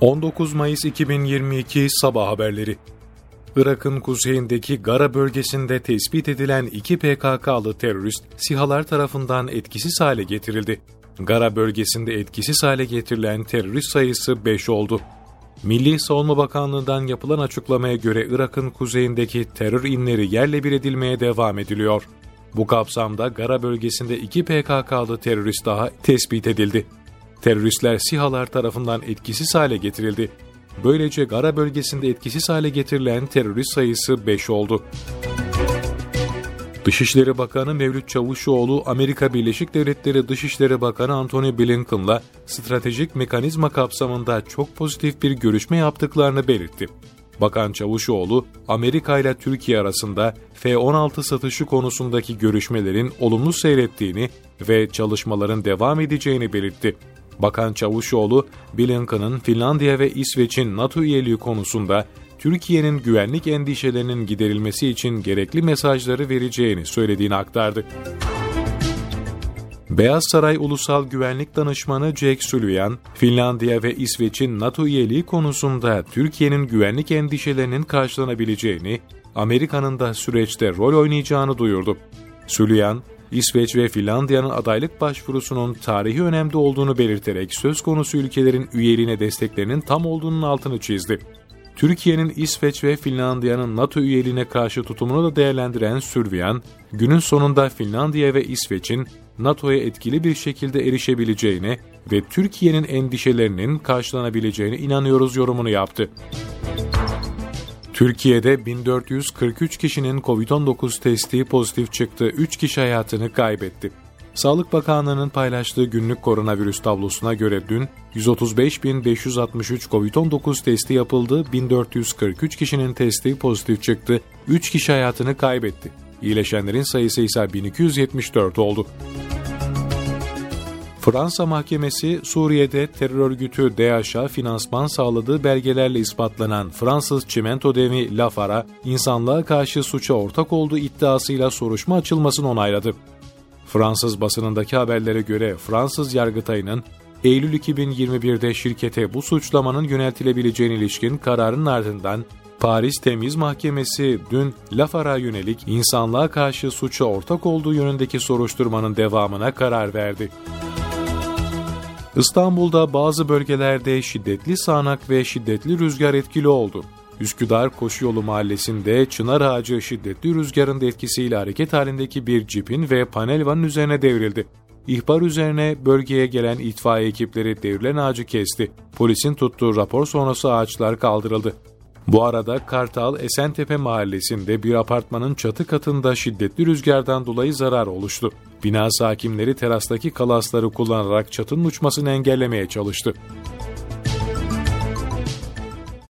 19 Mayıs 2022 Sabah Haberleri Irak'ın kuzeyindeki Gara bölgesinde tespit edilen iki PKK'lı terörist SİHA'lar tarafından etkisiz hale getirildi. Gara bölgesinde etkisiz hale getirilen terörist sayısı 5 oldu. Milli Savunma Bakanlığı'ndan yapılan açıklamaya göre Irak'ın kuzeyindeki terör inleri yerle bir edilmeye devam ediliyor. Bu kapsamda Gara bölgesinde iki PKK'lı terörist daha tespit edildi. Teröristler SİHA'lar tarafından etkisiz hale getirildi. Böylece Gara bölgesinde etkisiz hale getirilen terörist sayısı 5 oldu. Dışişleri Bakanı Mevlüt Çavuşoğlu, Amerika Birleşik Devletleri Dışişleri Bakanı Antony Blinken'la stratejik mekanizma kapsamında çok pozitif bir görüşme yaptıklarını belirtti. Bakan Çavuşoğlu, Amerika ile Türkiye arasında F-16 satışı konusundaki görüşmelerin olumlu seyrettiğini ve çalışmaların devam edeceğini belirtti. Bakan Çavuşoğlu, Blinken'ın Finlandiya ve İsveç'in NATO üyeliği konusunda Türkiye'nin güvenlik endişelerinin giderilmesi için gerekli mesajları vereceğini söylediğini aktardı. Beyaz Saray Ulusal Güvenlik Danışmanı Jake Sullivan, Finlandiya ve İsveç'in NATO üyeliği konusunda Türkiye'nin güvenlik endişelerinin karşılanabileceğini, Amerika'nın da süreçte rol oynayacağını duyurdu. Sullivan, İsveç ve Finlandiya'nın adaylık başvurusunun tarihi önemde olduğunu belirterek söz konusu ülkelerin üyeliğine desteklerinin tam olduğunun altını çizdi. Türkiye'nin İsveç ve Finlandiya'nın NATO üyeliğine karşı tutumunu da değerlendiren Sürviyan, günün sonunda Finlandiya ve İsveç'in NATO'ya etkili bir şekilde erişebileceğine ve Türkiye'nin endişelerinin karşılanabileceğine inanıyoruz yorumunu yaptı. Türkiye'de 1443 kişinin COVID-19 testi pozitif çıktı, 3 kişi hayatını kaybetti. Sağlık Bakanlığı'nın paylaştığı günlük koronavirüs tablosuna göre dün 135.563 COVID-19 testi yapıldı, 1443 kişinin testi pozitif çıktı, 3 kişi hayatını kaybetti. İyileşenlerin sayısı ise 1274 oldu. Fransa mahkemesi Suriye'de terör örgütü DAEŞ'a finansman sağladığı belgelerle ispatlanan Fransız çimento devi Lafar'a insanlığa karşı suça ortak olduğu iddiasıyla soruşma açılmasını onayladı. Fransız basınındaki haberlere göre Fransız Yargıtayı'nın Eylül 2021'de şirkete bu suçlamanın yöneltilebileceğine ilişkin kararın ardından Paris Temiz Mahkemesi dün Lafar'a yönelik insanlığa karşı suça ortak olduğu yönündeki soruşturmanın devamına karar verdi. İstanbul'da bazı bölgelerde şiddetli sağanak ve şiddetli rüzgar etkili oldu. Üsküdar Koşuyolu mahallesinde çınar ağacı şiddetli rüzgarın etkisiyle hareket halindeki bir cipin ve panel vanın üzerine devrildi. İhbar üzerine bölgeye gelen itfaiye ekipleri devrilen ağacı kesti. Polisin tuttuğu rapor sonrası ağaçlar kaldırıldı. Bu arada Kartal Esentepe mahallesinde bir apartmanın çatı katında şiddetli rüzgardan dolayı zarar oluştu. Bina sakimleri terastaki kalasları kullanarak çatının uçmasını engellemeye çalıştı.